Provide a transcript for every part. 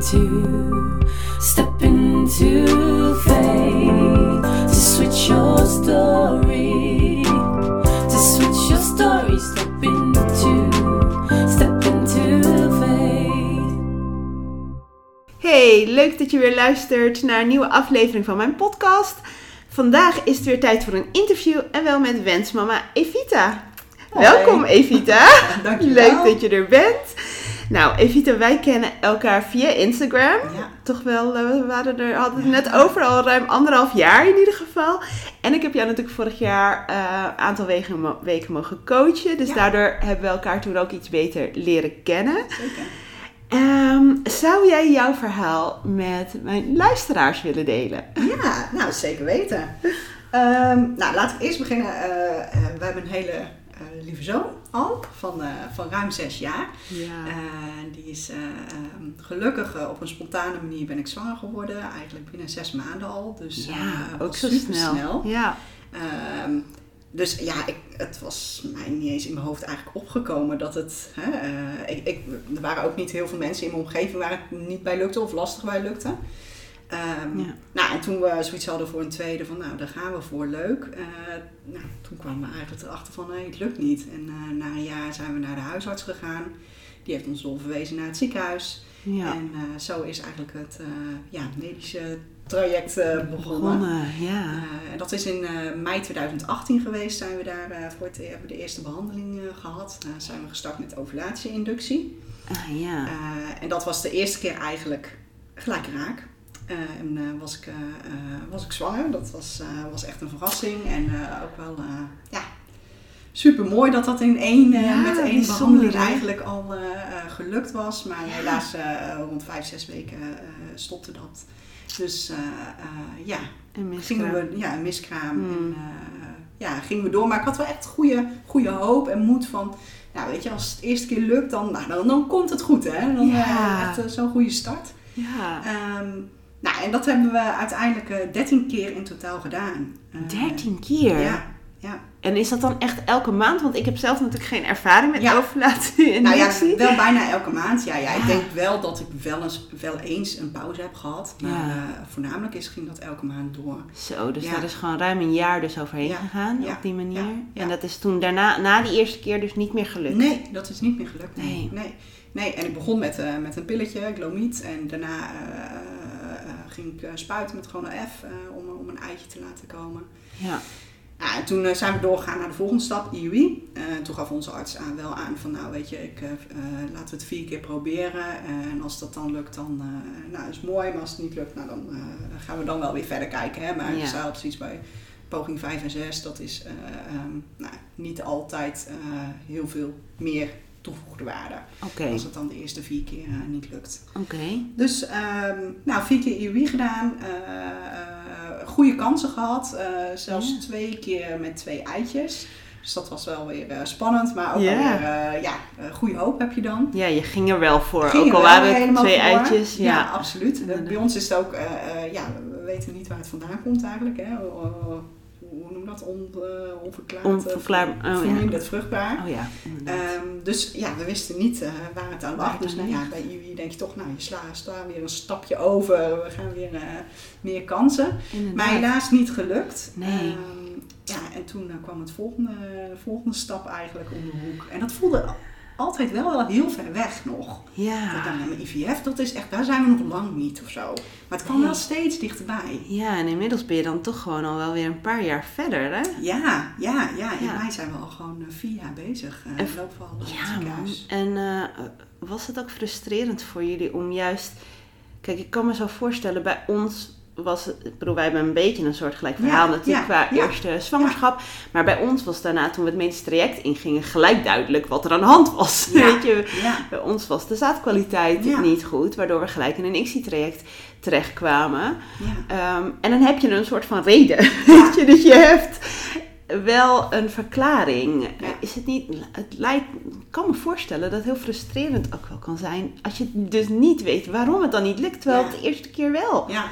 into, step into faith to switch your story, to switch your story, step into, step into faith. Hey, leuk dat je weer luistert naar een nieuwe aflevering van mijn podcast. Vandaag is het weer tijd voor een interview en wel met wensmama Evita. Hoi. Welkom Evita. Dankjewel. Leuk dat je er bent. Nou, Evita, wij kennen elkaar via Instagram. Ja. Toch wel, eh, we waren er, hadden het net over al ruim anderhalf jaar in ieder geval. En ik heb jou natuurlijk vorig jaar eh, een aantal weken, mo- weken mogen coachen. Dus Ja. daardoor hebben we elkaar toen ook iets beter leren kennen. Zeker. Ehm, zou jij jouw verhaal met mijn luisteraars willen delen? Ja, nou zeker weten. Ehm, nou, laten we eerst beginnen. Eh, we hebben een hele lieve zoon al, van, eh, van ruim zes jaar. Ja. Eh, die is eh, ehm, gelukkig eh, op een spontane manier ben ik zwanger geworden. Eigenlijk binnen zes maanden al. Dus ja, eh, ook zo snel. Ja. Ehm, dus ja, ik, het was mij niet eens in mijn hoofd eigenlijk opgekomen dat het. Hè, eh, ik, ik, er waren ook niet heel veel mensen in mijn omgeving waar het niet bij lukte of lastig bij lukte. Ehm, Ja. Nou, en toen we zoiets hadden voor een tweede, van nou, daar gaan we voor, leuk. Eh, nou, toen kwamen we eigenlijk erachter van nee, het lukt niet. En eh, na een jaar zijn we naar de huisarts gegaan. Die heeft ons doorverwezen naar het ziekenhuis. Ja. En eh, zo is eigenlijk het ja, medische traject begonnen. Begonnen, ja. En dat is in mei 2018 geweest, zijn we daar voor het, hebben we de eerste behandeling eh, gehad. Zijn we gestart met ovulatie-inductie. Ah, ja. En dat was de eerste keer eigenlijk gelijk raak. Eh, en eh, was, ik, eh, was ik zwanger. Dat was, was echt een verrassing. En ook wel ja, super mooi dat dat in één, Ja, met één behandeling eigenlijk al gelukt was. Maar Ja. helaas rond vijf, zes weken stopte dat. Dus ja, gingen we ja, een miskraam. Hmm. En, ja, gingen we door. Maar ik had wel echt goede, goede hoop en moed van. Nou, weet je, als het de eerste keer lukt, dan, nou, dan, dan komt het goed, hè? Dan Ja. echt zo'n goede start. Ja. Um, nou, en dat hebben we uiteindelijk 13 keer in totaal gedaan. Uh, 13 keer? Ja, ja. En is dat dan echt elke maand? Want ik heb zelf natuurlijk geen ervaring met Ja. ovulatie en Nou ja, wel bijna elke maand. Ja, ja, ik denk wel dat ik wel eens, wel eens een pauze heb gehad. Maar Ja. uh, voornamelijk is, ging dat elke maand door. Zo, dus Ja. daar is gewoon ruim een jaar dus overheen gegaan op die manier. En dat is toen daarna, na die eerste keer dus niet meer gelukt. Nee, dat is niet meer gelukt. Nee. Nee. nee. en ik begon met, uh, met een pilletje, Glomid. En daarna uh, ging ik spuiten met gewoon een F om, om een eitje te laten komen. Ja. Ja, en toen uh, zijn we doorgegaan naar de volgende stap, IUI. Uh, toen gaf onze arts aan, wel aan van nou weet je, ik, uh, laten we het vier keer proberen. en als dat dan lukt, dan nou, is mooi. Maar als het niet lukt, nou, dan gaan we dan wel weer verder kijken. Hè? Maar Ja. altijd iets bij poging 5 en 6, dat is um, nou, niet altijd heel veel meer toegevoegde waarde. Als het dan de eerste vier keer niet lukt. Oké. Dus um, nou, vier keer IUI gedaan. Uh, goede kansen gehad. Uh, zelfs Ja. twee keer met twee eitjes. Dus dat was wel weer uh, spannend. Maar ook Ja. alweer, ja, goede hoop heb je dan. Ja, je ging er wel voor. Ging ook er al waren het twee voor. eitjes. Ja. Ja, absoluut. Inderdaad. Bij ons is het ook, uh, ja, we weten niet waar het vandaan komt eigenlijk. Hè. Hoe noem dat? On, uh, onverklaard. Onverklaar- oh, verminderd ja. vruchtbaar. Oh ja. Um, dus ja, we wisten niet uh, waar het aan lag. Dus nou ja, bij IUI denk je toch, nou, je slaat sla weer een stapje over. We gaan weer uh, meer kansen. Inderdaad. Maar helaas niet gelukt. Nee. Um, ja, en toen kwam het volgende, de volgende stap eigenlijk om de hoek. En dat voelde altijd wel, wel heel ver weg nog. Ja. Dat dan met mijn IVF, dat is echt, daar zijn we nog lang niet of zo. Maar het kwam Nee. wel steeds dichterbij. Ja, en inmiddels ben je dan toch gewoon al wel weer een paar jaar verder, hè? Ja, ja, ja. In Ja. mei zijn we al gewoon uh, vier jaar bezig. Uh, En- we al Ja, man. En eh, was het ook frustrerend voor jullie om juist... Kijk, ik kan me zo voorstellen, bij ons was het... Ik bedoel, wij hebben een beetje een soort gelijk verhaal Ja, natuurlijk ja, qua ja. eerste zwangerschap. Maar bij ons was daarna, toen we het medisch traject ingingen, gelijk duidelijk wat er aan de hand was. Weet je, bij ons was de zaadkwaliteit niet goed, waardoor we gelijk in een ICSI-traject terechtkwamen. Ehm, en dan heb je een soort van reden. Weet je, dus je hebt wel een verklaring. Ja. Is het niet, het lijkt, ik kan me voorstellen dat het heel frustrerend ook wel kan zijn. Als je dus niet weet waarom het dan niet lukt, terwijl het de eerste keer wel ja.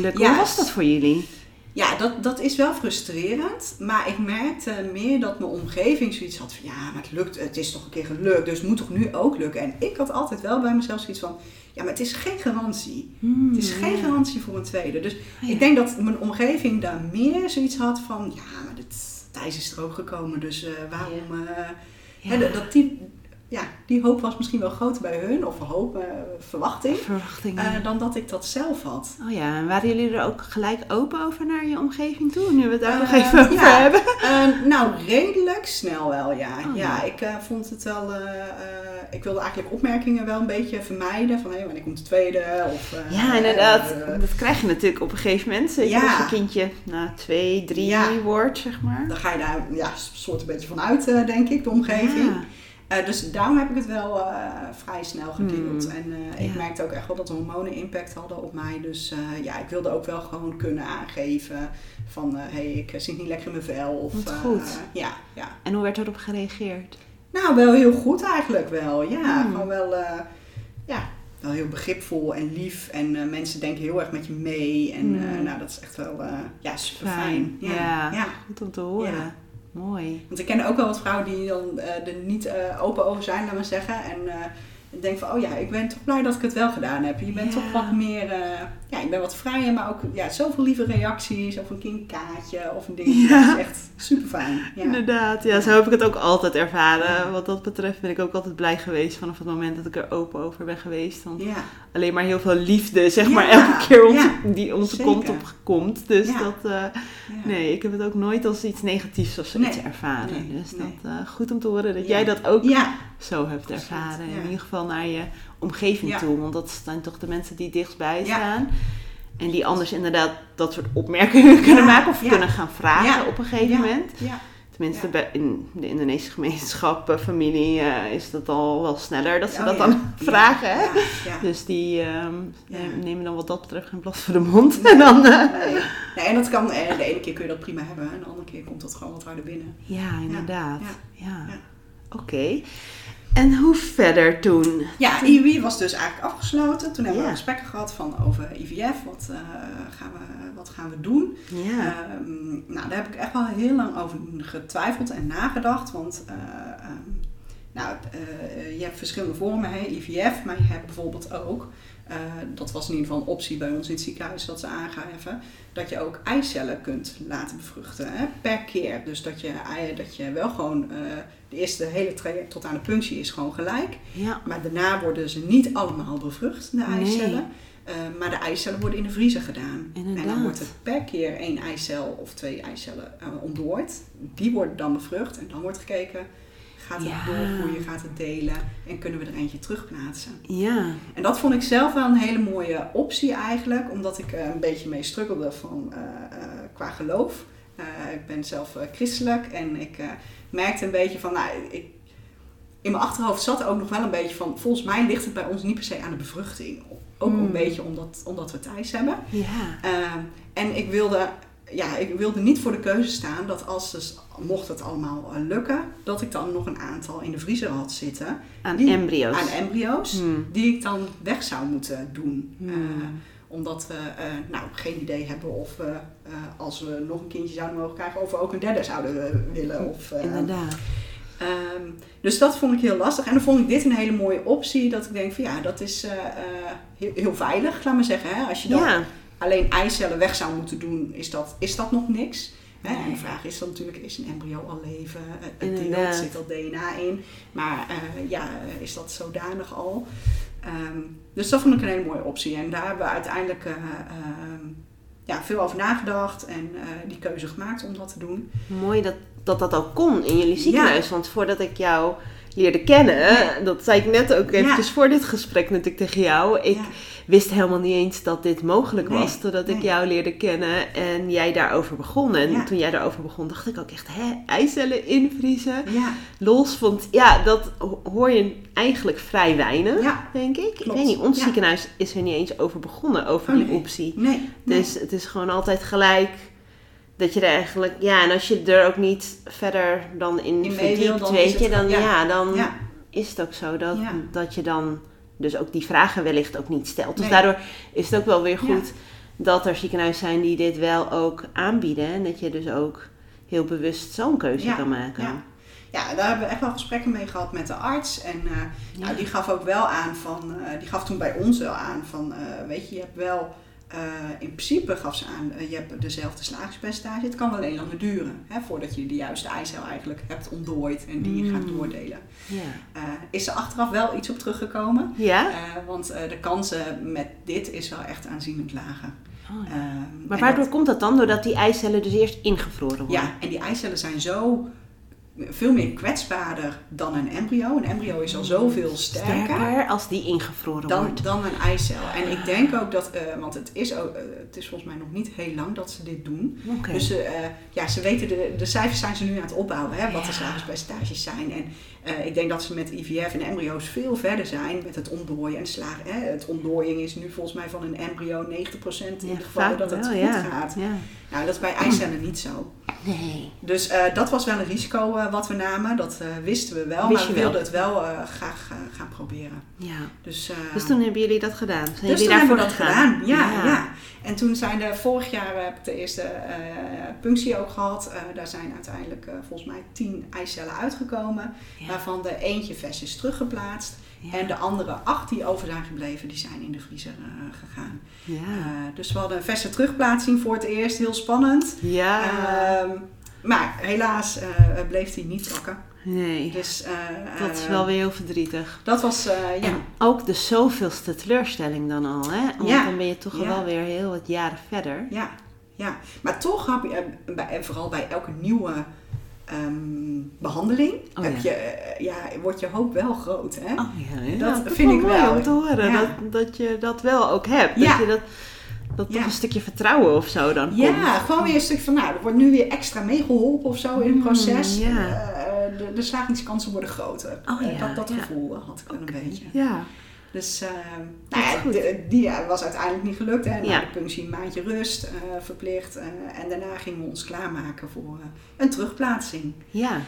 Lukken. Ja, Hoe was dat voor jullie? Ja, dat, dat is wel frustrerend. Maar ik merkte meer dat mijn omgeving zoiets had van... Ja, maar het lukt, het is toch een keer gelukt, dus het moet toch nu ook lukken. En ik had altijd wel bij mezelf zoiets van... Ja, maar het is geen garantie. Het is geen garantie voor een tweede. Dus Oh, ja. ik denk dat mijn omgeving daar meer zoiets had van... Ja, maar dit, Thijs is er ook gekomen, dus eh, waarom... eh, Ja. hè, dat- dat die, ja, die hoop was misschien wel groter bij hun, of hoop, eh, verwachting... Verwachtingen. eh, dan dat ik dat zelf had. oh ja, en waren jullie er ook gelijk open over naar je omgeving toe? Nu we het daar nog Eh, even over ja. hebben. Nou, redelijk snel wel, ja. Oh, ja, ik vond het wel... ik wilde eigenlijk opmerkingen wel een beetje vermijden. Van, hé, wanneer komt de tweede? Of, Ja, inderdaad. dat krijg je natuurlijk op een gegeven moment. Ja. als je kindje na twee, drie wordt, zeg maar. dan ga je daar ja, soort een beetje van uit, denk ik, de omgeving. Eh, dus daarom heb ik het wel eh, vrij snel gedeeld. Hmm. En eh, ik Ja. merkte ook echt wel dat de hormonen impact hadden op mij. Dus ja, ik wilde ook wel gewoon kunnen aangeven van... hé, hey, ik zit niet lekker in mijn vel. Of, Wat goed. ja, ja. En hoe werd erop gereageerd? Nou, wel heel goed eigenlijk wel. Ja, Hmm. gewoon wel, ja, wel heel begripvol en lief. En mensen denken heel erg met je mee. En Hmm. nou, dat is echt wel ja, super Fijn. fijn. Ja. Ja. Ja. Goed om te horen. Ja. Mooi. Want ik ken ook wel wat vrouwen die dan eh, er niet eh, open over zijn, laat maar zeggen. En eh, ik denk van, oh ja, ik ben toch blij dat ik het wel gedaan heb. Je bent Ja. toch wat meer, eh, ja, ik ben wat vrijer, maar ook ja, zoveel lieve reacties. Of een kindkaartje of een dingetje. Ja. Dat is echt super fijn. Ja. Inderdaad, ja, zo heb ik het ook altijd ervaren. Wat dat betreft ben ik ook altijd blij geweest vanaf het moment dat ik er open over ben geweest. Want alleen maar heel veel liefde, zeg maar, elke keer die onze zeker. kont op komt. Dus dat, eh, nee, ik heb het ook nooit als iets negatiefs of zoiets Nee, ervaren. nee, dus nee. dat uh, goed om te horen dat jij dat ook zo hebt ervaren. In ieder geval naar je omgeving Ja. toe. Want dat zijn toch de mensen die dichtstbij Ja. staan. En die anders inderdaad dat soort opmerkingen kunnen maken of kunnen gaan vragen op een gegeven moment. ja. Tenminste, bij, in de Indonesische gemeenschap, eh, familie, eh, is dat al wel sneller dat ze Oh, dat dan vragen. Hè? Dus die ehm, Ja. nemen dan wat dat betreft geen blad voor de mond. En dan, eh, Nee. nee, en dat kan, eh, de ene keer kun je dat prima hebben, en de andere keer komt dat gewoon wat harder binnen. ja, inderdaad. Ja. Ja. Ja. En hoe verder toen? Ja, IUI was dus eigenlijk afgesloten. Toen hebben we gesprekken gehad van over IVF, wat, eh, gaan, we, wat gaan we doen? Ja. Ehm, nou, daar heb ik echt wel heel lang over getwijfeld en nagedacht. Want eh, ehm, nou, eh, je hebt verschillende vormen, hè, IVF, maar je hebt bijvoorbeeld ook, dat was in ieder geval een optie bij ons in het ziekenhuis dat ze aangaven, dat je ook eicellen kunt laten bevruchten hè, per keer. Dus dat je, dat je wel gewoon, de eerste hele traject tot aan de punctie is gewoon gelijk. ja. Maar daarna worden ze niet allemaal bevrucht, de Nee. eicellen. Eh, maar de eicellen worden in de vriezer gedaan. En dan wordt er per keer één eicel of twee eicellen eh ontdooid. Die worden dan bevrucht en dan wordt gekeken, gaat het Ja. doorgroeien, gaat het delen en kunnen we er eentje terugplaatsen. Ja. En dat vond ik zelf wel een hele mooie optie eigenlijk, omdat ik er een beetje mee struggelde van, eh, eh, qua geloof. Eh, ik ben zelf eh, christelijk en ik eh, merkte een beetje van, nou, ik, in mijn achterhoofd zat ook nog wel een beetje van, volgens mij ligt het bij ons niet per se aan de bevruchting. Ook Hmm. een beetje omdat, omdat we thuis hebben. Ja. Ehm, en ik wilde, ja, ik wilde niet voor de keuze staan dat als dus, mocht het allemaal lukken, dat ik dan nog een aantal in de vriezer had zitten Aan Die- embryo's. aan embryo's Hmm. die ik dan weg zou moeten doen. Hmm. Omdat we eh, nou, geen idee hebben of we, eh, als we nog een kindje zouden mogen krijgen, of we ook een derde zouden eh, willen. Of, Inderdaad. Ehm, dus dat vond ik heel lastig. En dan vond ik dit een hele mooie optie. Dat ik denk van ja, dat is heel, heel veilig, laat maar zeggen. Hè? Als je dan Ja. alleen eicellen weg zou moeten doen, is dat, is dat nog niks. Hè? En de vraag is dan natuurlijk, is een embryo al leven? Het deelt, Inderdaad. zit al DNA in. Maar ja, is dat zodanig al? Ehm, dus dat vond ik een hele mooie optie. En daar hebben we uiteindelijk eh, ehm, ja, veel over nagedacht en eh, die keuze gemaakt om dat te doen. Mooi dat, dat dat ook kon in jullie ziekenhuis. Want voordat ik jou leerde kennen, dat zei ik net ook eventjes voor dit gesprek natuurlijk tegen jou. Ik. Wist helemaal niet eens dat dit mogelijk Nee, was. Totdat ik jou leerde kennen en jij daarover begon. En Ja. toen jij daarover begon, dacht ik ook echt, hè, eicellen invriezen, Ja, los. Want ja, dat ho- hoor je eigenlijk vrij weinig, Ja, denk ik. Ik weet niet, ons Ja. ziekenhuis is er niet eens over begonnen, over Oh, die nee. optie. nee. Dus het is gewoon altijd gelijk dat je er eigenlijk, ja, en als je er ook niet verder dan in, In verdiept, weet je, dan, ja. dan is het ook zo dat, dat je dan dus ook die vragen wellicht ook niet stelt. Dus Nee. daardoor is het ook wel weer goed dat er ziekenhuizen zijn die dit wel ook aanbieden. En dat je dus ook heel bewust zo'n keuze Ja, kan maken. ja. Ja, daar hebben we echt wel gesprekken mee gehad met de arts. En eh, Ja. nou, die gaf ook wel aan van, eh, die gaf toen bij ons wel aan van, eh, weet je, je hebt wel, eh, in principe gaf ze aan, eh, je hebt dezelfde slagingspercentage. Het kan wel alleen langer duren, hè, voordat je de juiste eicel eigenlijk hebt ontdooid en die je gaat Mm. doordelen. Eh, is er achteraf wel iets op teruggekomen? Ja? Want de kansen met dit is wel echt aanzienlijk lager. Oh, ja. Ehm, Maar waardoor dat- komt dat dan? Doordat die eicellen dus eerst ingevroren worden? Ja, en die eicellen zijn zo veel meer kwetsbaarder dan een embryo. Een embryo is al zoveel sterker, Sterker als die ingevroren dan, wordt. dan een eicel. En ik denk ook dat, eh, want het is, ook, eh, het is volgens mij nog niet heel lang dat ze dit doen. Dus eh, ja, ze weten, de, de cijfers zijn ze nu aan het opbouwen, hè, wat de slagingspercentages zijn. En ik denk dat ze met IVF en embryo's veel verder zijn met het ontdooien en slagen. Hè. Het ontdooiing is nu volgens mij van een embryo 90% in ja, vaak dat het wel, goed ja. gaat. Ja. Nou, dat is bij eicellen niet zo. Nee. Dus eh, dat was wel een risico eh, wat we namen. Dat eh, wisten we wel, Wist maar we wel? wilden het wel graag gaan proberen. Ja. Dus, Dus toen hebben jullie dat gedaan? Zijn dus jullie toen daarvoor hebben we dat gedaan. Ja, ja. En toen zijn er vorig jaar heb ik de eerste punctie ook gehad. Eh, daar zijn uiteindelijk volgens mij tien eicellen uitgekomen. Ja. Waarvan de eentje vers is teruggeplaatst. Ja. En de andere acht die over zijn gebleven, die zijn in de vriezer eh, gegaan. Ja. Eh, dus we hadden een verse terugplaatsing voor het eerst. Heel spannend. ja. Ehm, maar helaas eh, bleef hij niet zakken. nee. Dus, Dat is wel weer heel verdrietig. Dat was, ja. En ook de zoveelste teleurstelling dan al, hè? Want Ja. dan ben je toch Ja. wel weer heel wat jaren verder. ja, ja. Maar toch heb je, en vooral bij elke nieuwe ehm, behandeling, Oh, heb ja. je, eh, ja, wordt je hoop wel groot. Hè? Oh ja. Dat is vind ik mooi wel. om te horen dat, dat je dat wel ook hebt. Ja. Dat je dat, dat toch een stukje vertrouwen of zo dan ja, komt. gewoon weer een stuk van, nou, er wordt nu weer extra meegeholpen of zo in het Mm, proces. ja. Eh, de, de slagingskansen worden groter. Oh, Eh, ja, dat dat gevoel eh, had ik wel een beetje. Ja. Dus eh, nou ja, de- die eh, was uiteindelijk niet gelukt. Hè. Na Ja. de punctie een maandje rust eh, verplicht. en daarna gingen we ons klaarmaken voor een terugplaatsing. Ja.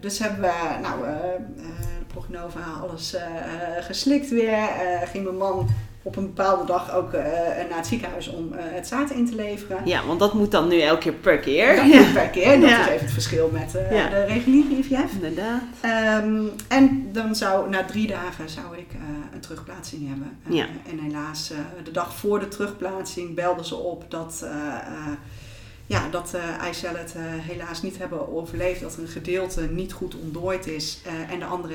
Dus hebben we nou, de prognova, alles geslikt weer. Ging mijn man op een bepaalde dag ook eh, naar het ziekenhuis om eh, het zaad in te leveren. ja, want dat moet dan nu elke keer per keer. Dat ja. moet per keer. Dat Ja. is even het verschil met eh, Ja. de reguliere IVF. Inderdaad. Ehm, en dan zou na drie dagen zou ik eh, een terugplaatsing hebben. Eh, Ja. En helaas, eh, de dag voor de terugplaatsing belden ze op dat, eh, eh, ja, dat de eicellen het eh, helaas niet hebben overleefd. Dat er een gedeelte niet goed ontdooid is eh, en de andere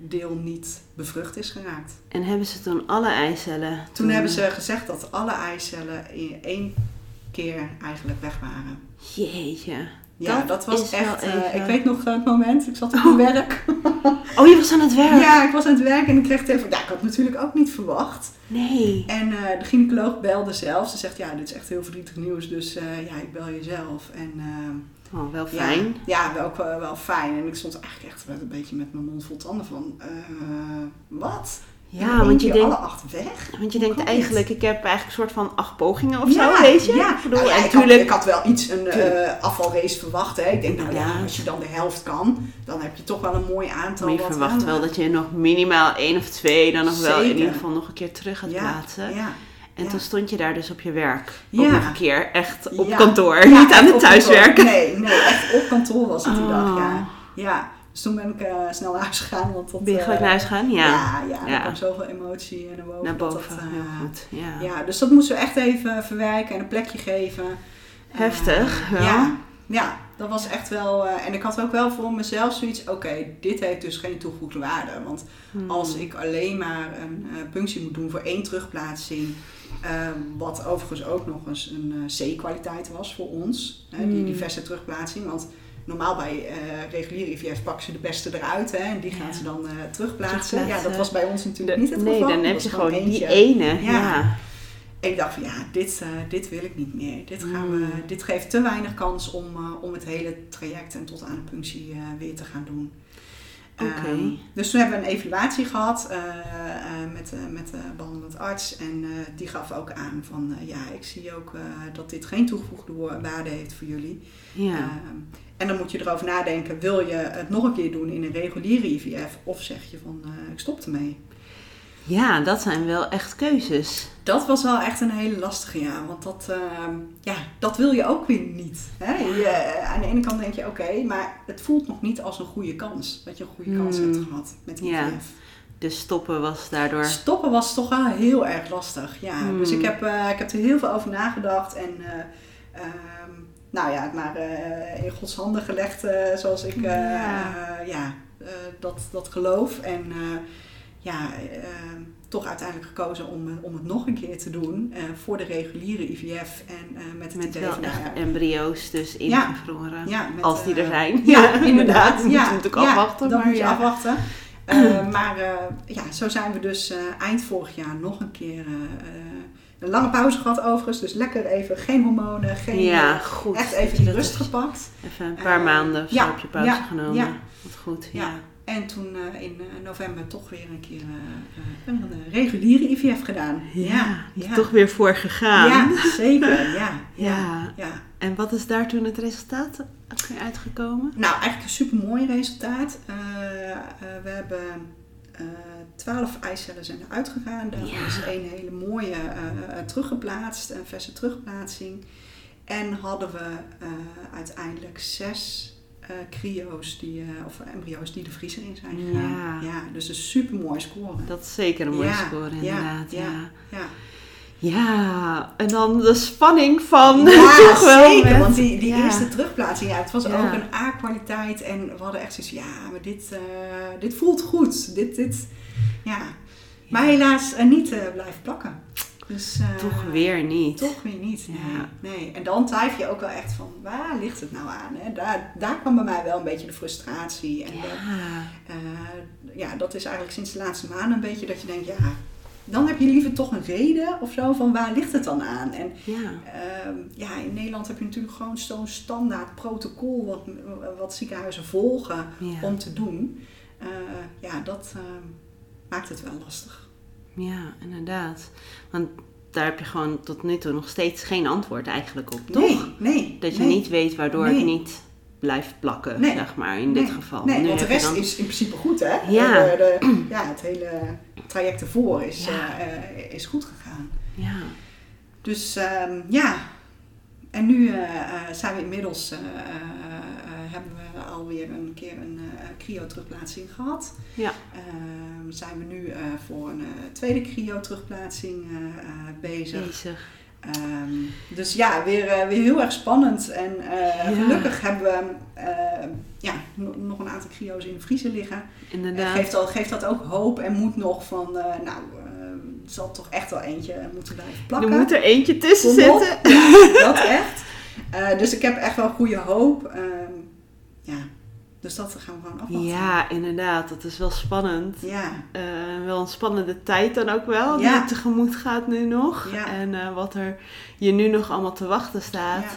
deel niet bevrucht is geraakt. En hebben ze toen alle eicellen... Toen hebben ze gezegd dat alle eicellen in één keer eigenlijk weg waren. Jeetje. Ja, dat, Dat was echt. eh, even- ik weet nog het moment, ik zat op mijn werk. Oh, je was aan het werk? Ja, ik was aan het werk en ik kreeg telefoon. Ja, ik had het natuurlijk ook niet verwacht. Nee. En eh, de gynaecoloog belde zelf. Ze zegt, ja, dit is echt heel verdrietig nieuws, dus eh, ja, ik bel je zelf. En eh, Oh, wel ja, fijn. Ja, wel, ook wel, wel fijn. En ik stond eigenlijk echt met een beetje met mijn mond vol tanden van, eh, wat? Ja, want je denkt, alle acht weg? want je denkt eigenlijk, ik heb eigenlijk een soort van acht pogingen of ja, zo, weet je? Ja, Ik bedoel, Nou ja, en ik, had, ik had wel iets, een eh, afvalrace verwacht. Hè. Ik denk, nou ja, als je dan de helft kan, dan heb je toch wel een mooi aantal. Maar je verwacht aan- wel dat je nog minimaal één of twee dan nog wel in ieder geval nog een keer terug gaat plaatsen. Ja, En toen stond je daar dus op je werk. Ja. Ook nog een keer echt op kantoor, niet aan het thuiswerken. Nee, nee, echt op kantoor was het die dag, Oh. ja. Ja, dus toen ben ik eh, snel naar huis gegaan. Want dat, Ben je gelijk eh, naar huis gaan? Ja. Ja, ja, Ja. er kwam zoveel emotie naar boven. Naar boven, dat, eh, heel goed. Ja. Ja, dus dat moesten we echt even verwerken en een plekje geven. Heftig, wel. ja, ja, dat was echt wel... en ik had ook wel voor mezelf zoiets... Oké, dit heeft dus geen toegevoegde waarde. Want Hmm. als ik alleen maar een punctie moet doen voor één terugplaatsing... wat overigens ook nog eens een C-kwaliteit was voor ons. Hè, die, die Mm. verse terugplaatsing. Want normaal bij eh reguliere IVF pakken ze de beste eruit. Hè, en die gaan Ja. ze dan eh, terugplaatsen. Ja, dat was bij ons natuurlijk De- niet het nee, geval. dan Dat heb je gewoon die ene. Ja. Ja. En ik dacht van ja, dit, eh, dit wil ik niet meer. Dit, gaan we, Mm. dit geeft te weinig kans om, om het hele traject en tot aan de punctie weer te gaan doen. Ehm, dus toen hebben we een evaluatie gehad eh, eh, met, eh, met de behandelend arts. En die gaf ook aan van ja, ik zie ook dat dit geen toegevoegde waarde heeft voor jullie. ja. Ehm, en dan moet je erover nadenken, wil je het nog een keer doen in een reguliere IVF? Of zeg je van ik stop ermee? ja, dat zijn wel echt keuzes. Dat was wel echt een hele lastige, ja. Want dat, ehm, ja, dat wil je ook weer niet. Hè? Je, eh, aan de ene kant denk je, oké, maar het voelt nog niet als een goede kans. Dat je een goede kans Hmm. hebt gehad met IVF. Ja. Dus stoppen was daardoor... Stoppen was toch wel heel erg lastig. Ja, Hmm. dus ik heb, eh, ik heb er heel veel over nagedacht. En eh, ehm, nou ja, het maar in Gods handen gelegd, zoals ik Ja. ja, dat, dat geloof. En ja, ehm, toch uiteindelijk gekozen om, eh, om het nog een keer te doen eh, voor de reguliere IVF. En eh, met het Met idee wel van, nou echt ja, embryo's dus Ja. ingevroren. ja, met, Als die er zijn. Ja, inderdaad. Dan moet ja, je natuurlijk ja, afwachten. Dan maar moet je ja. afwachten. Maar ja, zo zijn we dus eind vorig jaar nog een keer een lange pauze gehad overigens. Dus lekker even geen hormonen, geen, Ja, goed. echt even die rust gepakt. Even een paar Eh, maanden of zo ja, heb je pauze ja, genomen. ja. Wat goed, Ja. ja. En toen eh, in eh, november toch weer een keer eh, een reguliere IVF gedaan. Ja, ja. toch weer voor gegaan. Ja, zeker. Ja, ja, Ja. En wat is daar toen het resultaat uitgekomen? Nou, eigenlijk een super mooi resultaat. We hebben eh 12 eicellen zijn eruit gegaan. Daarvan Ja. is één hele mooie teruggeplaatst, een verse terugplaatsing. En hadden we uiteindelijk zes eh cryo's, die, eh, of embryo's die de vriezer in zijn gegaan. Ja. Ja, dus een super mooi score. Dat is zeker een mooie Ja, score inderdaad. Ja, ja, ja. Ja, en dan de spanning van Ja, toch wel zeker. met- Want die, die eerste terugplaatsing, ja, het was ook een A-kwaliteit. En we hadden echt zoiets ja, maar dit, eh, dit voelt goed. Dit, dit, ja. Maar helaas niet blijven plakken. Dus, eh, Toch weer niet. Toch weer niet, nee, Ja. nee. En dan twijfel je ook wel echt van, waar ligt het nou aan? Hè? Daar, daar kwam bij mij wel een beetje de frustratie. En de, Ja, eh, ja, dat is eigenlijk sinds de laatste maanden een beetje dat je denkt, ja, dan heb je liever toch een reden of zo van waar ligt het dan aan? En ja. Ehm, ja, in Nederland heb je natuurlijk gewoon zo'n standaard protocol wat, wat ziekenhuizen volgen Ja. om te doen. Eh, ja, dat ehm, maakt het wel lastig. Ja, inderdaad. Want daar heb je gewoon tot nu toe nog steeds geen antwoord eigenlijk op, toch? Nee. Dat je nee. niet weet waardoor Nee. het niet blijft plakken, Nee. zeg maar, in dit geval. Nee, Nu want de rest dan- is in principe goed, hè? Ja. De, de- ja, het hele traject ervoor is, Ja. eh, eh, is goed gegaan. Ja, Dus ehm, ja, en nu eh, eh, zijn we inmiddels, eh, eh, eh, hebben we alweer een keer een eh cryo-terugplaatsing gehad. ja. Ehm, zijn we nu eh, voor een eh, tweede cryo-terugplaatsing bezig. bezig. Ehm, dus ja, weer, weer heel erg spannend. En Ja. gelukkig hebben we eh, ja, no- nog een aantal cryo's in de vriezer liggen. En Inderdaad. geeft, al, geeft dat ook hoop en moed nog van, nou, er zal toch echt wel eentje moeten blijven plakken. Er moet er eentje tussen zitten. Ja, dat echt. Dus ik heb echt wel goede hoop. Ehm, ja, dus dat gaan we gewoon afwachten. Ja, inderdaad. Dat is wel spannend. Ja, Eh, wel een spannende tijd dan ook wel, die Ja. je tegemoet gaat nu nog. Ja. En eh, wat er je nu nog allemaal te wachten staat. ja.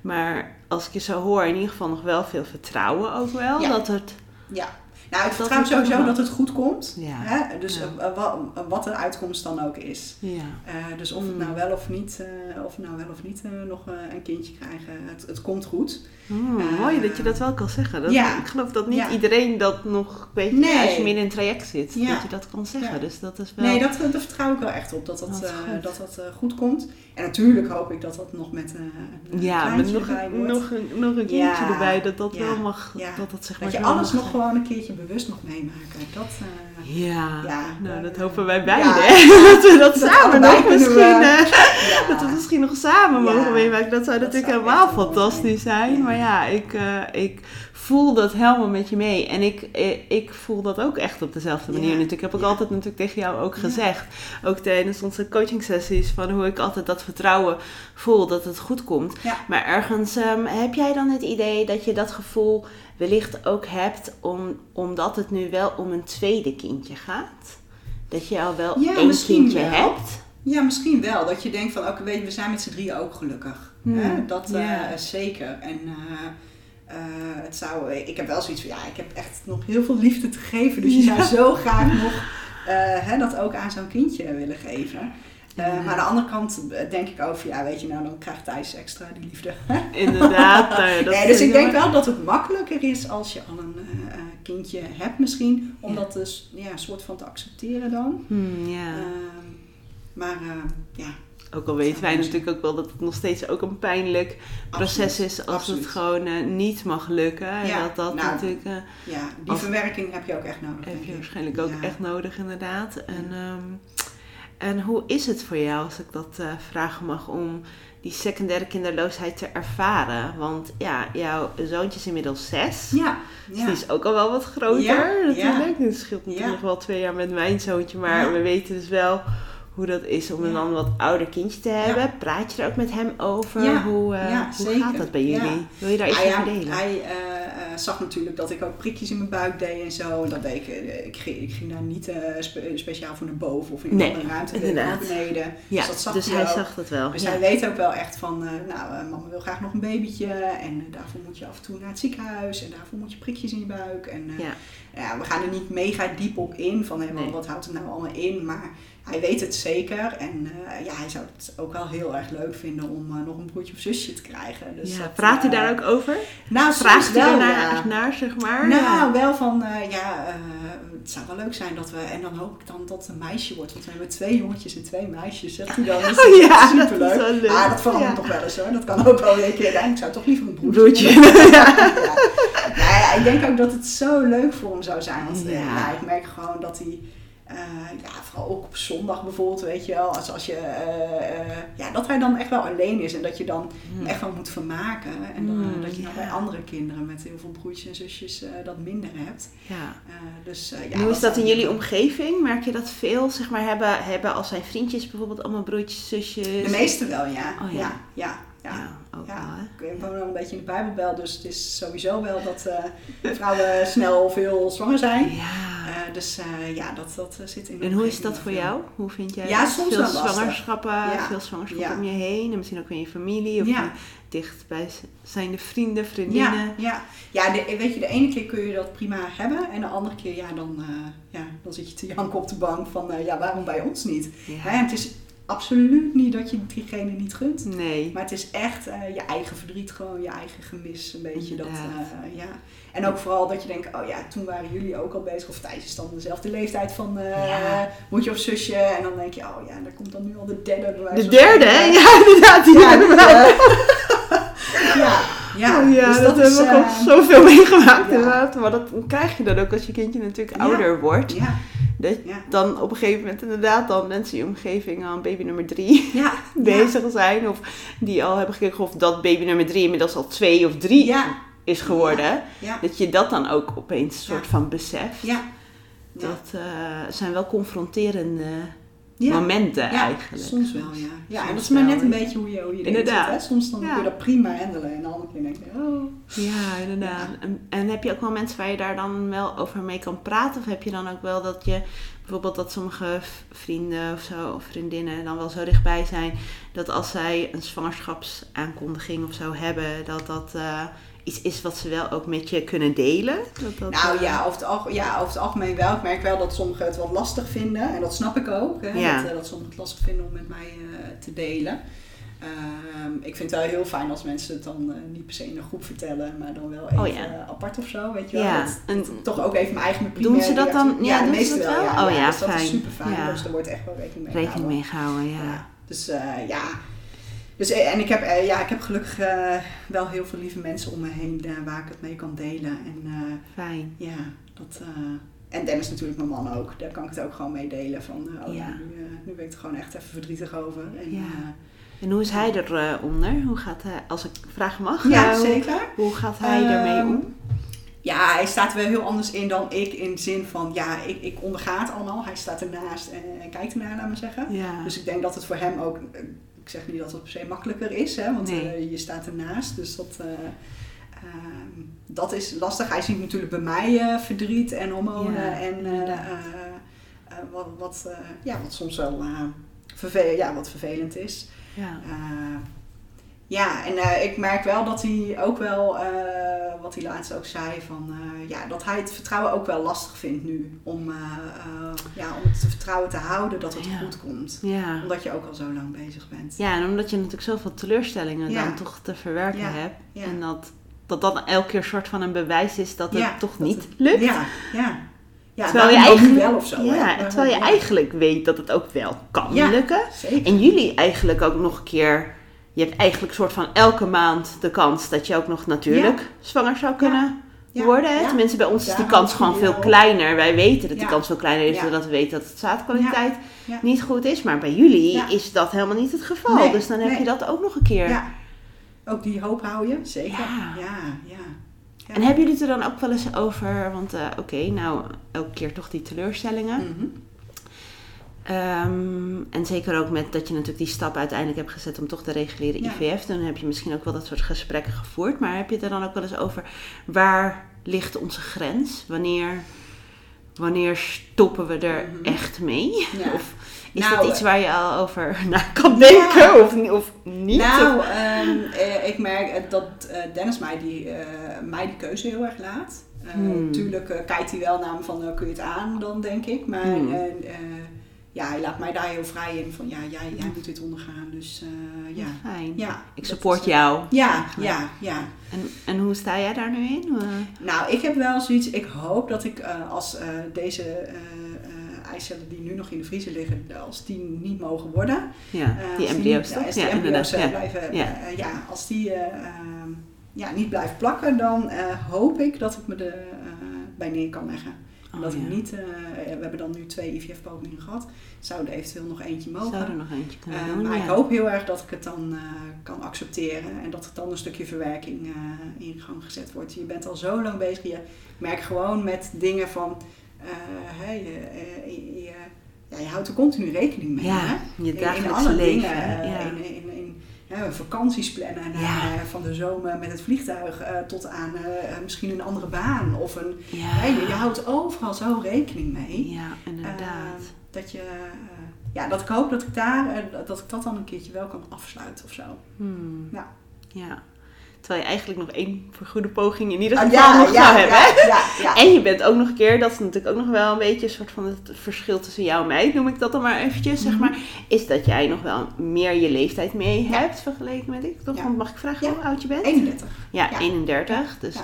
Maar als ik je zo hoor, in ieder geval nog wel veel vertrouwen ook wel. Ja. Dat het... ja. Nou, ik vertrouw sowieso dat het goed komt. Ja. Hè? Dus eh, wat, wat de uitkomst dan ook is. Ja. Dus of het Mm. nou wel of niet, of we nou wel of niet nog een kindje krijgen, het, het komt goed. Hmm, Eh, mooi dat je dat wel kan zeggen. Dat, ja. Ik geloof dat niet Ja. iedereen dat nog, weet Nee. als je midden in een traject zit, Ja. dat je dat kan zeggen. Dus dat is wel... Nee, dat, daar vertrouw ik wel echt op, dat dat, Dat eh, goed. dat, dat eh, goed komt. En natuurlijk hoop ik dat dat nog met eh, een ja, met nog, erbij een- wordt. nog, een, nog een kindje erbij, dat dat wel mag, dat dat zeg maar dat je alles nog gewoon een keertje bewust mag meemaken. Dat, eh, Ja, Ja, nou dat hopen wij ja. beiden. dat we dat, Dat samen nog misschien, we- eh, ja. dat we misschien nog samen mogen meemaken. Dat zou Dat natuurlijk zou helemaal fantastisch zijn. Maar ja, ik, eh, ik voel dat helemaal met je mee. En ik, eh, ik voel dat ook echt op dezelfde manier Ja. natuurlijk. Heb ik Ja. altijd natuurlijk tegen jou ook Ja. gezegd. Ook tijdens onze coaching sessies. Van hoe ik altijd dat vertrouwen voel dat het goed komt. Maar ergens ehm, heb jij dan het idee dat je dat gevoel wellicht ook hebt om, omdat het nu wel om een tweede kindje gaat? Dat je al wel Ja, één kindje wel. hebt? Ja, misschien wel. Dat je denkt van, oké, weet je, we zijn met z'n drieën ook gelukkig. Hmm, Hè? Dat eh, zeker. En eh, eh, het zou, ik heb wel zoiets van, ja, ik heb echt nog heel veel liefde te geven. Dus je zou zo graag nog eh, hè, dat ook aan zo'n kindje willen geven. Eh, Ja. Maar aan de andere kant eh, denk ik ook van, ja, weet je, nou dan krijgt Thijs extra die liefde. Inderdaad. nou ja, dat nee, dus ik denk wel- dat het makkelijker is als je al een eh, eh, kindje hebt misschien. Om Ja. dat dus ja, een soort van te accepteren dan. Hmm, ja. Ehm, maar eh, ja, Ook al weten wij natuurlijk ook wel dat het nog steeds ook een pijnlijk proces absoluut, is als absoluut. het gewoon eh, niet mag lukken. En Ja, dat dat nou, natuurlijk eh, Ja, die Als- verwerking heb je ook echt nodig. heb je waarschijnlijk ook Ja. echt nodig inderdaad. En, ehm, en hoe is het voor jou, als ik dat eh, vragen mag, om die secundaire kinderloosheid te ervaren? Want ja, jouw zoontje is inmiddels zes. Ja, Dus ja. die is ook al wel wat groter Ja, natuurlijk. Het scheelt natuurlijk nog wel twee jaar met mijn zoontje. Maar we weten dus wel hoe dat is om een dan wat ouder kindje te hebben. Praat je er ook met hem over? Hoe, eh, hoe gaat dat bij jullie? Wil je daar iets Ah, ja, over delen? hij eh, eh, zag natuurlijk dat ik ook prikjes in mijn buik deed en zo. En dat deed ik, ik, ging, ik ging daar niet spe- speciaal voor naar boven of in Nee, een ruimte naar beneden. ja, dus dat zag dus hij zag dat wel. Dus hij weet ook wel echt van, nou, mama wil graag nog een babytje en daarvoor moet je af en toe naar het ziekenhuis en daarvoor moet je prikjes in je buik. En Ja. ja, we gaan er niet mega diep op in van Nee. wat houdt het nou allemaal in, maar hij weet het zeker en eh, ja, hij zou het ook wel heel erg leuk vinden om eh, nog een broertje of zusje te krijgen. Dus ja, dat, praat hij eh, daar ook over? Nou, Vraagt hij wel, naar, naar, zeg maar? Nou, Ja. wel van, eh, ja, eh, het zou wel leuk zijn dat we, en dan hoop ik dan dat het een meisje wordt, want we hebben twee jongetjes en twee meisjes, zegt hij dan. Dus dat Oh ja, superleuk. dat is wel leuk. Ah, dat verandert toch wel eens hoor, dat kan ook wel een keer. Ja, ik zou toch liever een broertje. Broertje. ja. Ja, ik denk ook dat het zo leuk voor hem zou zijn, want eh, ja, ik merk gewoon dat hij... eh, ja, vooral ook op zondag bijvoorbeeld, weet je wel. Als, als je, eh, eh, ja, dat hij dan echt wel alleen is en dat je dan Hm. echt wel moet vermaken. En dan, Mm, dat je dan ja. bij andere kinderen met heel veel broertjes en zusjes dat minder hebt. Ja. Dus, ja, hoe is dat in jullie omgeving? Merk je dat veel, zeg maar, hebben, hebben als zijn vriendjes bijvoorbeeld allemaal broertjes, zusjes? De meeste wel, ja. Oh, ja. ja. Ja, ja, Ja, ook Ja. wel, hè? Ik woon wel een beetje in de Bijbelbel, dus het is sowieso wel dat eh, vrouwen snel veel zwanger zijn. Ja. Eh, dus eh, ja, dat, dat zit in de En hoe is dat voor veel. jou? Hoe vind jij Ja, dat? soms veel zwangerschappen, veel zwangerschappen Ja. om je heen en misschien ook in je familie of Ja. je dicht bij zijn de vrienden, vriendinnen. ja. ja de, weet je, de ene keer kun je dat prima hebben en de andere keer, ja, dan, ja, dan zit je te janken op de bank van, ja, waarom bij ons niet? Ja. Hè, het is absoluut niet dat je diegene niet gunt. Nee. Maar het is echt eh, je eigen verdriet, gewoon je eigen gemis, een beetje. Dat, eh, ja. En ook vooral dat je denkt, oh ja, toen waren jullie ook al bezig. Of Thijs is dan dezelfde leeftijd van Ja. moedje of zusje. En dan denk je, oh ja, daar komt dan nu al de derde bij De derde, hè? Ja, inderdaad. Die Ja, ja, ja. Oh ja, dus dat, is, hebben we ook al zoveel meegemaakt inderdaad. Maar dat krijg je dan ook als je kindje natuurlijk ouder wordt. Ja, Dat ja. dan op een gegeven moment inderdaad dan mensen in je omgeving al baby nummer drie Ja, bezig zijn. Of die al hebben gekeken of dat baby nummer drie inmiddels al twee of drie is geworden. Dat je dat dan ook opeens een soort van beseft. Dat eh, zijn wel confronterende Ja. momenten Ja, eigenlijk. soms wel, ja. Ja, en Soms dat is maar net een beetje hoe je, hoe je Inderdaad. zit. Hè? Soms dan Ja. kun je dat prima handelen en de andere keer denk je, oh. Ja, inderdaad. En, en heb je ook wel mensen waar je daar dan wel over mee kan praten? Of heb je dan ook wel dat je bijvoorbeeld dat sommige vrienden of zo, of vriendinnen dan wel zo dichtbij zijn, dat als zij een zwangerschapsaankondiging of zo hebben, dat dat eh, iets is wat ze wel ook met je kunnen delen? Dat, dat, Nou eh, ja over, het, ja, over het algemeen wel. Ik merk wel dat sommigen het wat lastig vinden. En dat snap ik ook. Hè? Ja. Dat, eh, dat sommigen het lastig vinden om met mij eh, te delen. Ehm, ik vind het wel heel fijn als mensen het dan eh, niet per se in een groep vertellen. Maar dan wel even Oh ja. eh, apart of zo. Weet je wel. Ja, Dat- en dat toch ook even mijn eigen Doen ze dat dan? Ja, doen ze dat wel. Ja, Oh ja, dus dat fijn. is super fijn. Ja. Dus er wordt echt wel rekening mee rekening gehouden. mee gehouden, ja. Ja. Dus eh, ja. Dus, eh, en ik heb, eh, ja, ik heb gelukkig eh, wel heel veel lieve mensen om me heen waar ik het mee kan delen. En Fijn. ja, dat, en Dennis natuurlijk, mijn man ook. Daar kan ik het ook gewoon mee delen. Van, oh, Ja. nu, nu ben ik er gewoon echt even verdrietig over. En, Ja. En hoe is hij eronder? onder? hoe gaat hij, als ik vragen mag, ja, zeker. Hoe gaat hij Ehm, om? Ja, hij staat er wel heel anders in dan ik. In de zin van, ja, ik, ik onderga het allemaal. Hij staat ernaast en, en kijkt ernaar, laat maar zeggen. Ja. Dus ik denk dat het voor hem ook, ik zeg niet dat het per se makkelijker is, hè, want Nee. eh, je staat ernaast. Dus dat, eh, ehm, dat is lastig. Hij ziet natuurlijk bij mij eh, verdriet en hormonen Ja, en wat, wat, ja, wat soms wel eh, verve- ja, wat vervelend is. ja. Ja, en eh, ik merk wel dat hij ook wel, eh, wat hij laatst ook zei, van, eh, ja, dat hij het vertrouwen ook wel lastig vindt nu. Om, ja, om het vertrouwen te houden dat het Ja. goed komt. Ja. Omdat je ook al zo lang bezig bent. ja, en omdat je natuurlijk zoveel teleurstellingen Ja. dan toch te verwerken hebt. En dat dat dan elke keer een soort van een bewijs is dat het toch dat niet het- lukt. Ja, ja. ja, Terwijl je dan nu eigenlijk- wel of zo. ja, terwijl je eigenlijk weet dat het ook wel kan lukken. Zeker. En jullie eigenlijk ook nog een keer... Je hebt eigenlijk soort van elke maand de kans dat je ook nog natuurlijk zwanger zou kunnen Ja, worden. Hè? Tenminste, bij ons is die kans gewoon veel kleiner. Wij weten dat die kans veel kleiner is, doordat we weten dat het zaadkwaliteit niet goed is. Maar bij jullie is dat helemaal niet het geval. Nee, Dus dan heb nee. je dat ook nog een keer. Ja. Ook die hoop hou je, zeker. Ja. Ja, ja. En hebben jullie het er dan ook wel eens over? Want eh, oké, nou, elke keer toch die teleurstellingen. Mhm. Ehm, en zeker ook met dat je natuurlijk die stap uiteindelijk hebt gezet om toch de reguliere Ja. IVF. Dan heb je misschien ook wel dat soort gesprekken gevoerd. Maar heb je het er dan ook wel eens over waar ligt onze grens? Wanneer, wanneer stoppen we er Mhm. echt mee? Ja. Of is Nou, dat iets waar je al over na kan denken Ja. of, of niet? Nou, ehm, eh, ik merk eh, dat eh, Dennis mij die, eh, mij die keuze heel erg laat. Eh, Hmm. Eh, kijkt hij wel naar me van, eh, kun je het aan dan, denk ik. Maar Hmm. Eh, eh, ja, hij laat mij daar heel vrij in van, ja, jij, jij moet dit ondergaan. Dus eh, ja. Fijn. ja. Ik support is- jou. Ja, ja, ja. En, en hoe sta jij daar nu in? Hoe- Nou, ik heb wel zoiets. Ik hoop dat ik eh, als eh, deze eh, eh, eicellen die nu nog in de vriezer liggen, als die niet mogen worden. Ja, eh, die embryo's? Als die embryo's eh, ja. blijven, Ja. eh, ja, als die eh, ehm, ja, niet blijven plakken, dan eh, hoop ik dat ik me er eh, bij neer kan leggen. Oh, dat ik niet, eh, we hebben dan nu twee IVF-pogingen gehad, zou er eventueel nog eentje mogen. Zou er nog eentje kunnen Eh, doen? maar ja. ik hoop heel erg dat ik het dan eh, kan accepteren en dat er dan een stukje verwerking in gang gezet wordt. Je bent al zo lang bezig, je merkt gewoon met dingen van, je, ja, je houdt er continu rekening mee. Ja, hè? je In- in, dagelijkse alle leven. dingen, ja. in, in, in hè, vakanties plannen, naar, Ja. eh, van de zomer met het vliegtuig eh, tot aan eh, misschien een andere baan. Of een, ja. hè, je, je houdt overal zo rekening mee. Ja, inderdaad. Dat je, ja, dat ik hoop dat ik daar, dat ik dat dan een keertje wel kan afsluiten of zo. Hmm. Ja. ja. Terwijl je eigenlijk nog één vergoede poging in ieder Ah, geval nog zou hebben. ja. En je bent ook nog een keer, dat is natuurlijk ook nog wel een beetje een soort van het verschil tussen jou en mij, noem ik dat dan maar eventjes, zeg Mhm. maar, is dat jij nog wel meer je leeftijd mee hebt vergeleken met ik, toch? Want mag ik vragen hoe oud je bent? 31. Ja, Ja. 31. Dus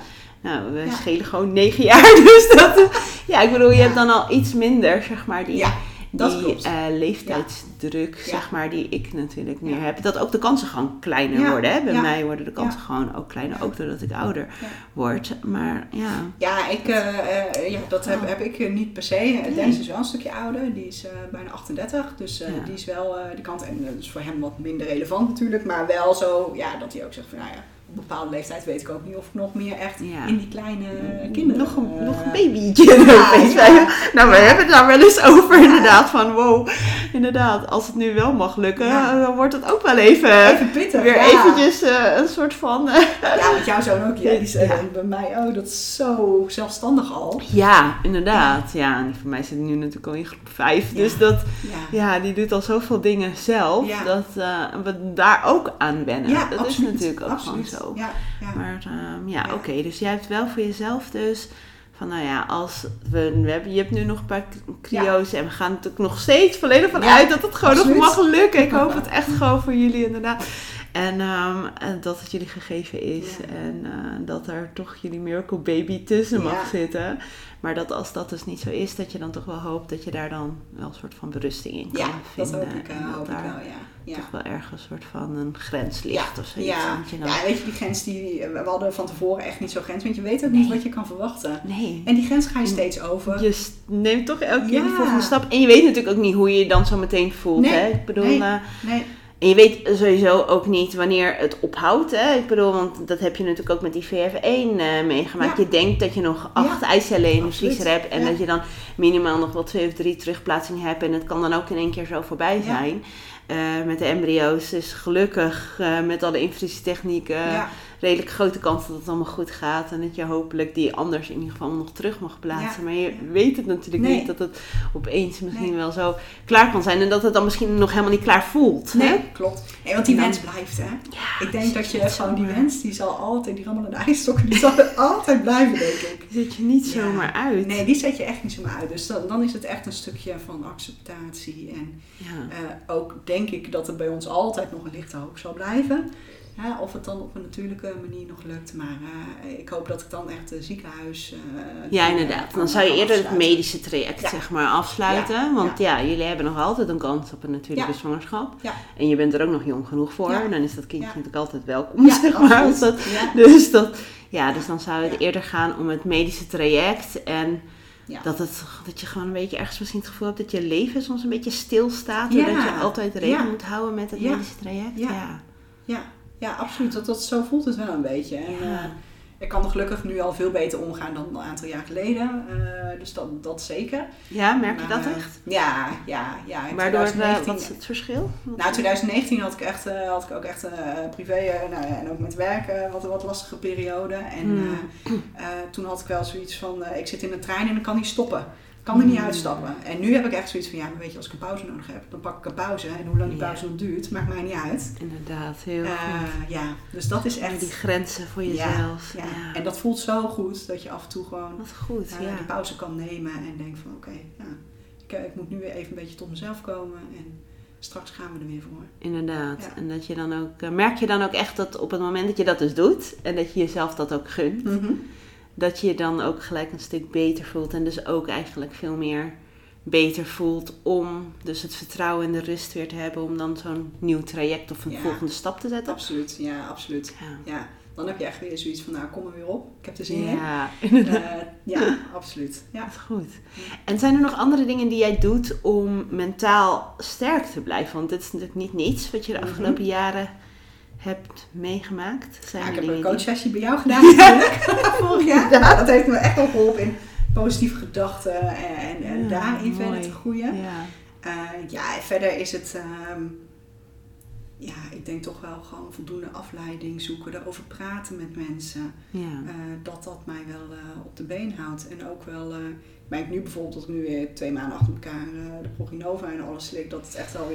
nou, we schelen gewoon 9 jaar. Dus dat, ja, ik bedoel, je hebt dan al iets minder, zeg maar, die, Ja, dat die eh, leeftijdsdruk, Ja. zeg maar, die ik natuurlijk meer Ja. heb. Dat ook de kansen gewoon kleiner Ja. worden. Hè? Bij mij worden de kansen gewoon ook kleiner, ook doordat ik ouder word. Maar ja, Ja, ik, eh, eh, ja dat heb, Oh. heb ik niet per se. Eh, Dennis is wel een stukje ouder, die is bijna 38. Dus die is wel die kant. En dat is voor hem wat minder relevant natuurlijk. Maar wel zo ja, dat hij ook zegt van nou ja, bepaalde leeftijd weet ik ook niet of ik nog meer echt Ja. in die kleine kinderen. nog een, eh, nog een babytje. ja, ja. Nou, we hebben het daar wel eens over inderdaad. Van wow, inderdaad, als het nu wel mag lukken, Ja. dan wordt het ook wel even... Even pittig. Weer ja. eventjes eh, een soort van... eh, Ja, want jouw zoon ook. Ja, die is eh, bij mij, oh, dat is zo zelfstandig al. Ja, inderdaad. Ja, en van mij zit nu natuurlijk al in groep 5. Ja. Dus dat, Ja, die doet al zoveel dingen zelf. Dat eh, we daar ook aan wennen. Ja, dat absoluut, is natuurlijk ook absoluut. gewoon zo. Ja, ja. Maar ehm, ja, Ja. oké. dus jij hebt wel voor jezelf dus... Van nou ja, als we, we hebben, je hebt nu nog een paar cryo's en we gaan natuurlijk nog steeds volledig van Ja, uit dat het gewoon absoluut. nog mag lukken. Ik hoop het echt gewoon voor jullie inderdaad. En, ehm, en dat het jullie gegeven is Ja. en eh, dat er toch jullie miracle baby tussen mag Ja. zitten. Maar dat als dat dus niet zo is, dat je dan toch wel hoopt dat je daar dan wel een soort van berusting in kan ja, dat vinden. hoop ik, eh, en dat hoop ik daar wel, ja. Ja. toch wel ergens een soort van een grens ligt of zoiets. Ja, je dan- ja, weet je, die grens die we hadden van tevoren echt niet zo grens, want je weet ook niet wat je kan verwachten. Nee. En die grens ga je steeds over. Je neemt toch elke keer die Ja. volgende stap. En je weet natuurlijk ook niet hoe je je dan zo meteen voelt. Nee, Hè? Ik bedoel, nee. eh, Nee, en je weet sowieso ook niet wanneer het ophoudt. Hè? Ik bedoel, want dat heb je natuurlijk ook met die VF1 eh, meegemaakt. Ja. Je denkt dat je nog acht eicellen in de vriezer hebt. En Ja. dat je dan minimaal nog wel twee of drie terugplaatsingen hebt. En het kan dan ook in één keer zo voorbij Ja. zijn. Eh, met de embryo's is gelukkig eh, met alle infusietechnieken ja, redelijk grote kans dat het allemaal goed gaat. En dat je hopelijk die anders in ieder geval nog terug mag plaatsen. Ja. Maar je weet het natuurlijk Nee. niet dat het opeens misschien Nee. wel zo klaar kan zijn. En dat het dan misschien nog helemaal niet klaar voelt. hè? nee, klopt. Nee, want die wens blijft, hè. Ja, Ik denk dat je gewoon die wens, die zal altijd, die rammelende ijsstokken, die zal er altijd blijven, denk ik. Zit je niet Ja. zomaar uit. Nee, die zet je echt niet zomaar uit. Dus dan, dan is het echt een stukje van acceptatie. En eh, ook denk ik dat er bij ons altijd nog een lichte hoop zal blijven. Of het dan op een natuurlijke manier nog lukt. Maar eh, ik hoop dat ik dan echt de ziekenhuis. eh, Ja, kan, inderdaad. Dan zou je eerder het medische traject Ja. zeg maar afsluiten. Ja. Want ja. jullie hebben nog altijd een kans op een natuurlijke zwangerschap. En je bent er ook nog jong genoeg voor. Dan is dat kindje natuurlijk altijd welkom, Ja, zeg maar. dat- dus, dat, ja, dus dan zou het eerder gaan om het medische traject. En Ja. dat, het, dat je gewoon een beetje ergens misschien het gevoel hebt dat je leven soms een beetje stilstaat. Ja. Doordat je altijd rekening Ja. moet houden met het medische traject. Ja. Ja. Ja, absoluut. Dat, dat, zo voelt het wel een beetje. En, eh, ik kan er gelukkig nu al veel beter omgaan dan een aantal jaar geleden. Eh, dus dat, dat zeker. Ja, merk je Maar, dat eh, echt? Ja, ja, ja. In Waardoor, eh, 2019 wat is het verschil? Nou, 2019 had ik, echt, had ik ook echt privé nou, en ook met werk eh, wat, wat lastige periode. En Hmm. toen had ik wel zoiets van, ik zit in de trein en ik kan niet stoppen. Ik kan er niet Hmm. uitstappen. En nu heb ik echt zoiets van, ja, maar weet je, als ik een pauze nodig heb, dan pak ik een pauze. En hoe lang die Ja. pauze nog duurt, maakt mij niet uit. Inderdaad, heel Eh, goed. ja, dus dat is En echt... die grenzen voor Ja, jezelf. Ja, Ja. En dat voelt zo goed dat je af en toe gewoon Wat goed, ja. die pauze kan nemen en denkt van oké, ja, ik, eh, ik moet nu weer even een beetje tot mezelf komen en straks gaan we er weer voor. Inderdaad. Ja. En dat je dan ook, merk je dan ook echt dat op het moment dat je dat dus doet en dat je jezelf dat ook gunt, dat je je dan ook gelijk een stuk beter voelt en dus ook eigenlijk veel meer beter voelt om dus het vertrouwen en de rust weer te hebben om dan zo'n nieuw traject of een Ja. volgende stap te zetten. Absoluut, ja, absoluut. Ja. Ja, dan heb je echt weer zoiets van nou kom er weer op, ik heb er zin in. Ja, inderdaad. Eh, ja, absoluut. Ja. Dat is goed. En zijn er nog andere dingen die jij doet om mentaal sterk te blijven? Want dit is natuurlijk niet niets wat je de Mhm. afgelopen jaren hebt meegemaakt. Zijn Ja, ik heb een coachsessie bij jou gedaan natuurlijk, vorig jaar. Nou, dat heeft me echt wel geholpen in positieve gedachten en, en, en Ja, daarin verder te groeien. Ja. Eh, ja, verder is het, ehm, ja, ik denk toch wel gewoon voldoende afleiding zoeken, erover praten met mensen. Ja. Eh, dat dat mij wel eh, op de been houdt. En ook wel, eh, ik merk nu bijvoorbeeld dat ik nu weer twee maanden achter elkaar de Proginova en alles slik, dat het echt wel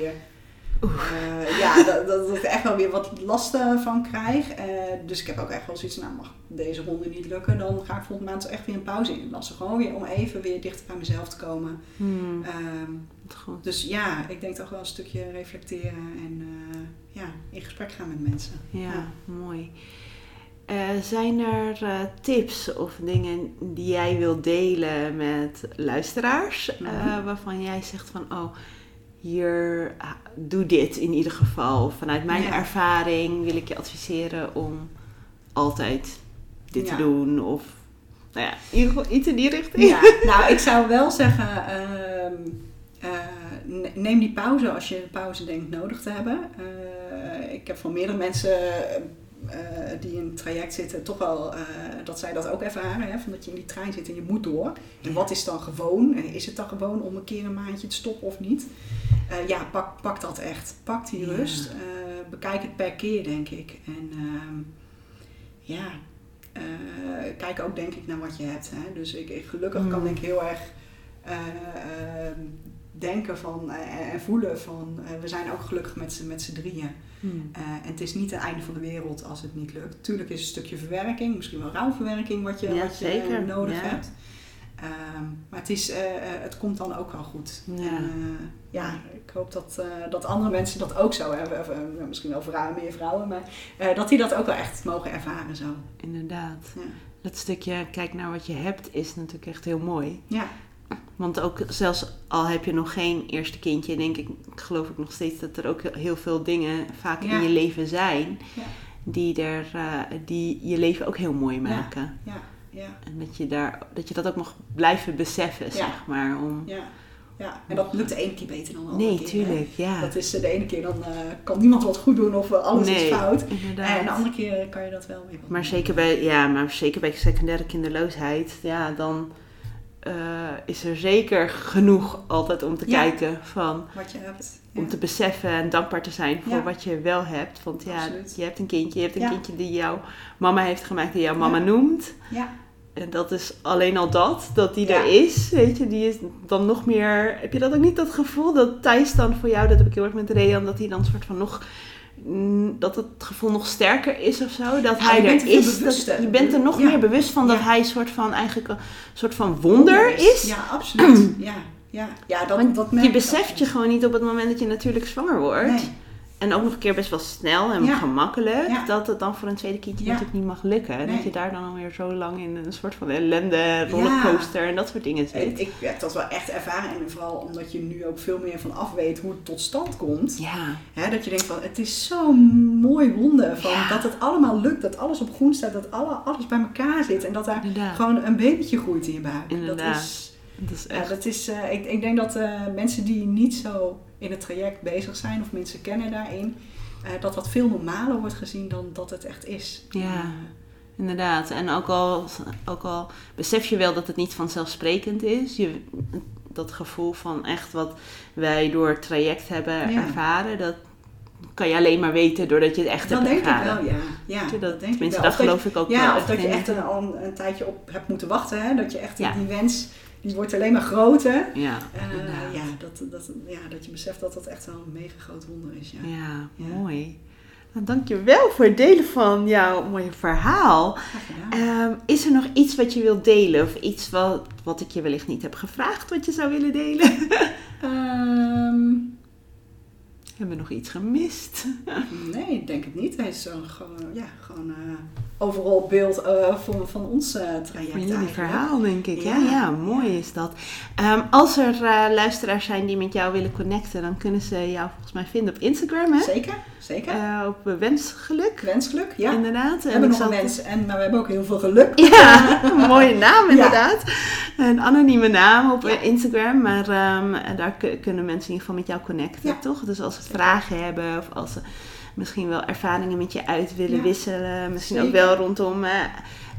eh, ja, dat, dat, dat ik echt wel weer wat last eh, van krijg. Eh, dus ik heb ook echt wel zoiets, nou mag deze ronde niet lukken, dan ga ik volgende maand echt weer een pauze inlassen. Gewoon weer om even weer dichter bij mezelf te komen. Hmm, Ehm, goed. dus ja, ik denk toch wel een stukje reflecteren en ja, in gesprek gaan met mensen. Ja, Ja. mooi. Zijn er tips of dingen die jij wilt delen met luisteraars? Mhm. waarvan jij zegt van, oh, hier, ah, doe dit in ieder geval. Vanuit mijn Ja. ervaring wil ik je adviseren om altijd dit Ja. te doen. Of, nou ja, in ieder geval iets in die richting. Ja, nou, ik zou wel zeggen, ehm, eh, ne- neem die pauze als je pauze denkt nodig te hebben. Eh, ik heb van meerdere mensen eh, die in het traject zitten, toch wel eh, dat zij dat ook ervaren. Hè, van dat je in die trein zit en je moet door. En wat is dan gewoon? Is het dan gewoon om een keer een maandje te stoppen of niet? Eh, ja, pak, pak dat echt. Pak die Ja. rust. Eh, bekijk het per keer, denk ik. En ehm, ja, eh, kijk ook denk ik naar wat je hebt. Hè? Dus ik, ik- gelukkig kan Mm. ik heel erg eh, denken van, eh, en voelen van eh, we zijn ook gelukkig met z'n, met z'n drieën. Hmm. Eh, en het is niet het einde van de wereld als het niet lukt. Tuurlijk is een stukje verwerking, misschien wel rouwverwerking wat je, Ja, wat je zeker. nodig Ja. hebt. Ehm, maar het, is, eh, eh, het komt dan ook wel goed. Ja. Eh, ja, ik hoop dat, eh, dat andere mensen dat ook zo hebben. Of, eh, misschien wel vrouwen, meer vrouwen, maar eh, dat die dat ook wel echt mogen ervaren zo. Inderdaad. Ja. Dat stukje kijk naar wat je hebt is natuurlijk echt heel mooi. Ja, Want ook zelfs al heb je nog geen eerste kindje, denk ik, geloof ik nog steeds dat er ook heel veel dingen vaak Ja. in je leven zijn Ja. die, er, eh, die je leven ook heel mooi maken. ja, ja, En dat je, daar, dat je dat ook mag blijven beseffen, zeg maar. Om... ja, ja. En dat lukt de ene keer beter dan de andere Nee, keer. tuurlijk, ja. Dat is de ene keer dan eh, kan niemand wat goed doen of eh, alles nee, is fout. Inderdaad. En de andere keer kan je dat wel weer Maar doen. zeker bij, ja, maar zeker bij secundaire kinderloosheid, ja, dan eh, is er zeker genoeg altijd om te Ja. kijken van Wat je hebt. om Ja. te beseffen en dankbaar te zijn voor Ja. wat je wel hebt. Want ja, Absoluut. je hebt een kindje, je hebt een kindje die jouw mama heeft gemaakt, die jouw mama noemt. Ja, En dat is alleen al dat, dat die er is, weet je, die is dan nog meer... Heb je dat ook niet, dat gevoel, dat Thijs dan voor jou, dat heb ik heel erg met Rean, dat hij dan soort van nog... mm, Dat het gevoel nog sterker is of zo, dat Ja, hij er is. Dat, je bent er nog Ja. meer bewust van dat Ja. hij soort van eigenlijk een soort van wonder is. Ja, absoluut. ja, ja. ja dat, Want dat merk je beseft je gewoon niet op het moment dat je natuurlijk zwanger wordt. Nee. En ook nog een keer best wel snel en Ja. gemakkelijk, Ja. dat het dan voor een tweede kindje Ja. natuurlijk niet mag lukken. Nee. Dat je daar dan alweer zo lang in een soort van ellende, rollercoaster en dat soort dingen En zit. ik heb dat wel echt ervaren en vooral omdat je nu ook veel meer van af weet hoe het tot stand komt. Ja, Hè, dat je denkt van, het is zo'n mooi wonder van dat het allemaal lukt, dat alles op groen staat, dat alle, alles bij elkaar zit en dat daar inderdaad. gewoon een babytje groeit in je buik. Inderdaad. Dat is, Dat is ja, dat is eh, ik, ik denk dat eh, mensen die niet zo in het traject bezig zijn of mensen kennen daarin, eh, dat dat veel normaler wordt gezien dan dat het echt is. Ja. Inderdaad, en ook al, ook al besef je wel dat het niet vanzelfsprekend is, je, dat gevoel van echt wat wij door het traject hebben Ja. ervaren, dat kan je alleen maar weten doordat je het echt dat hebt denk ik ervaren. wel, ja. ja dat, dat denk ik wel. dat Of geloof ik ook Ja, wel. of dat je echt een, al een, tijdje op hebt moeten wachten. Hè? Dat je echt Ja. die wens, die wordt alleen maar groter. Ja, Eh, inderdaad. ja, dat, dat, ja, dat je beseft dat dat echt wel een mega groot wonder is. Ja. Ja, Ja. mooi. Nou, dankjewel voor het delen van jouw mooie verhaal. Ehm, is er nog iets wat je wilt delen? Of iets wat, wat ik je wellicht niet heb gevraagd wat je zou willen delen? Ehm, Hebben we nog iets gemist? nee, ik denk het niet. Hij is zo gewoon, ja, gewoon eh, overal beeld eh, van, van ons eh, traject Van jullie verhaal, denk ik. Ja, Ja, ja, mooi is dat. Ehm, als er eh, luisteraars zijn die met jou willen connecten, dan kunnen ze jou volgens mij vinden op Instagram, hè? Zeker, zeker. Eh, op eh, Wensgeluk, Wensgeluk, ja. inderdaad. We hebben nog een wens, en, maar we hebben ook heel veel geluk. Ja, een mooie naam Ja. inderdaad. Een anonieme naam op eh, Instagram, maar ehm, daar ku- kunnen mensen in ieder geval met jou connecten, toch? Dus als ze vragen hebben of als ze misschien wel ervaringen met je uit willen Ja. wisselen, misschien ook wel rondom eh,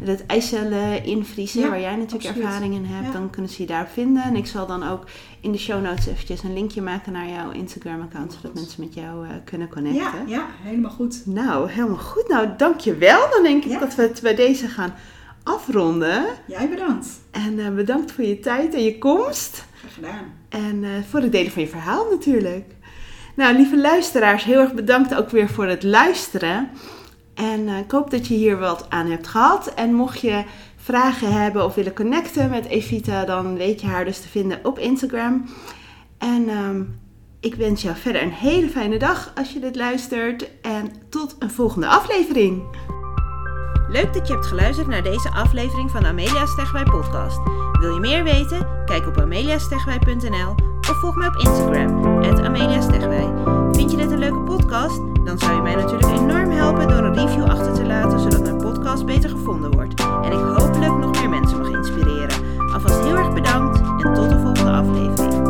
het ijscellen invriezen, Ja, waar jij natuurlijk absoluut. ervaring in hebt, Ja. dan kunnen ze je daar vinden. En ik zal dan ook in de show notes eventjes een linkje maken naar jouw Instagram-account, zodat mensen met jou eh, kunnen connecten. Ja, ja, helemaal goed. Nou, helemaal goed. Nou, dankjewel. Dan denk ik dat we het bij deze gaan afronden. Jij bedankt. En eh, bedankt voor je tijd en je komst. Graag gedaan. En voor het delen van je verhaal natuurlijk. Nou, lieve luisteraars, heel erg bedankt ook weer voor het luisteren. En eh, ik hoop dat je hier wat aan hebt gehad. En mocht je vragen hebben of willen connecten met Evita, dan weet je haar dus te vinden op Instagram. En ehm, ik wens jou verder een hele fijne dag als je dit luistert. En tot een volgende aflevering. Leuk dat je hebt geluisterd naar deze aflevering van Amelia Stegwij podcast. Wil je meer weten? Kijk op ameliastegwij.nl of volg mij op Instagram, ameliaStegwij. Vind je dit een leuke podcast? Dan zou je mij natuurlijk enorm helpen door een review achter te laten, zodat mijn podcast beter gevonden wordt. En ik hopelijk nog meer mensen mag inspireren. Alvast heel erg bedankt en tot de volgende aflevering.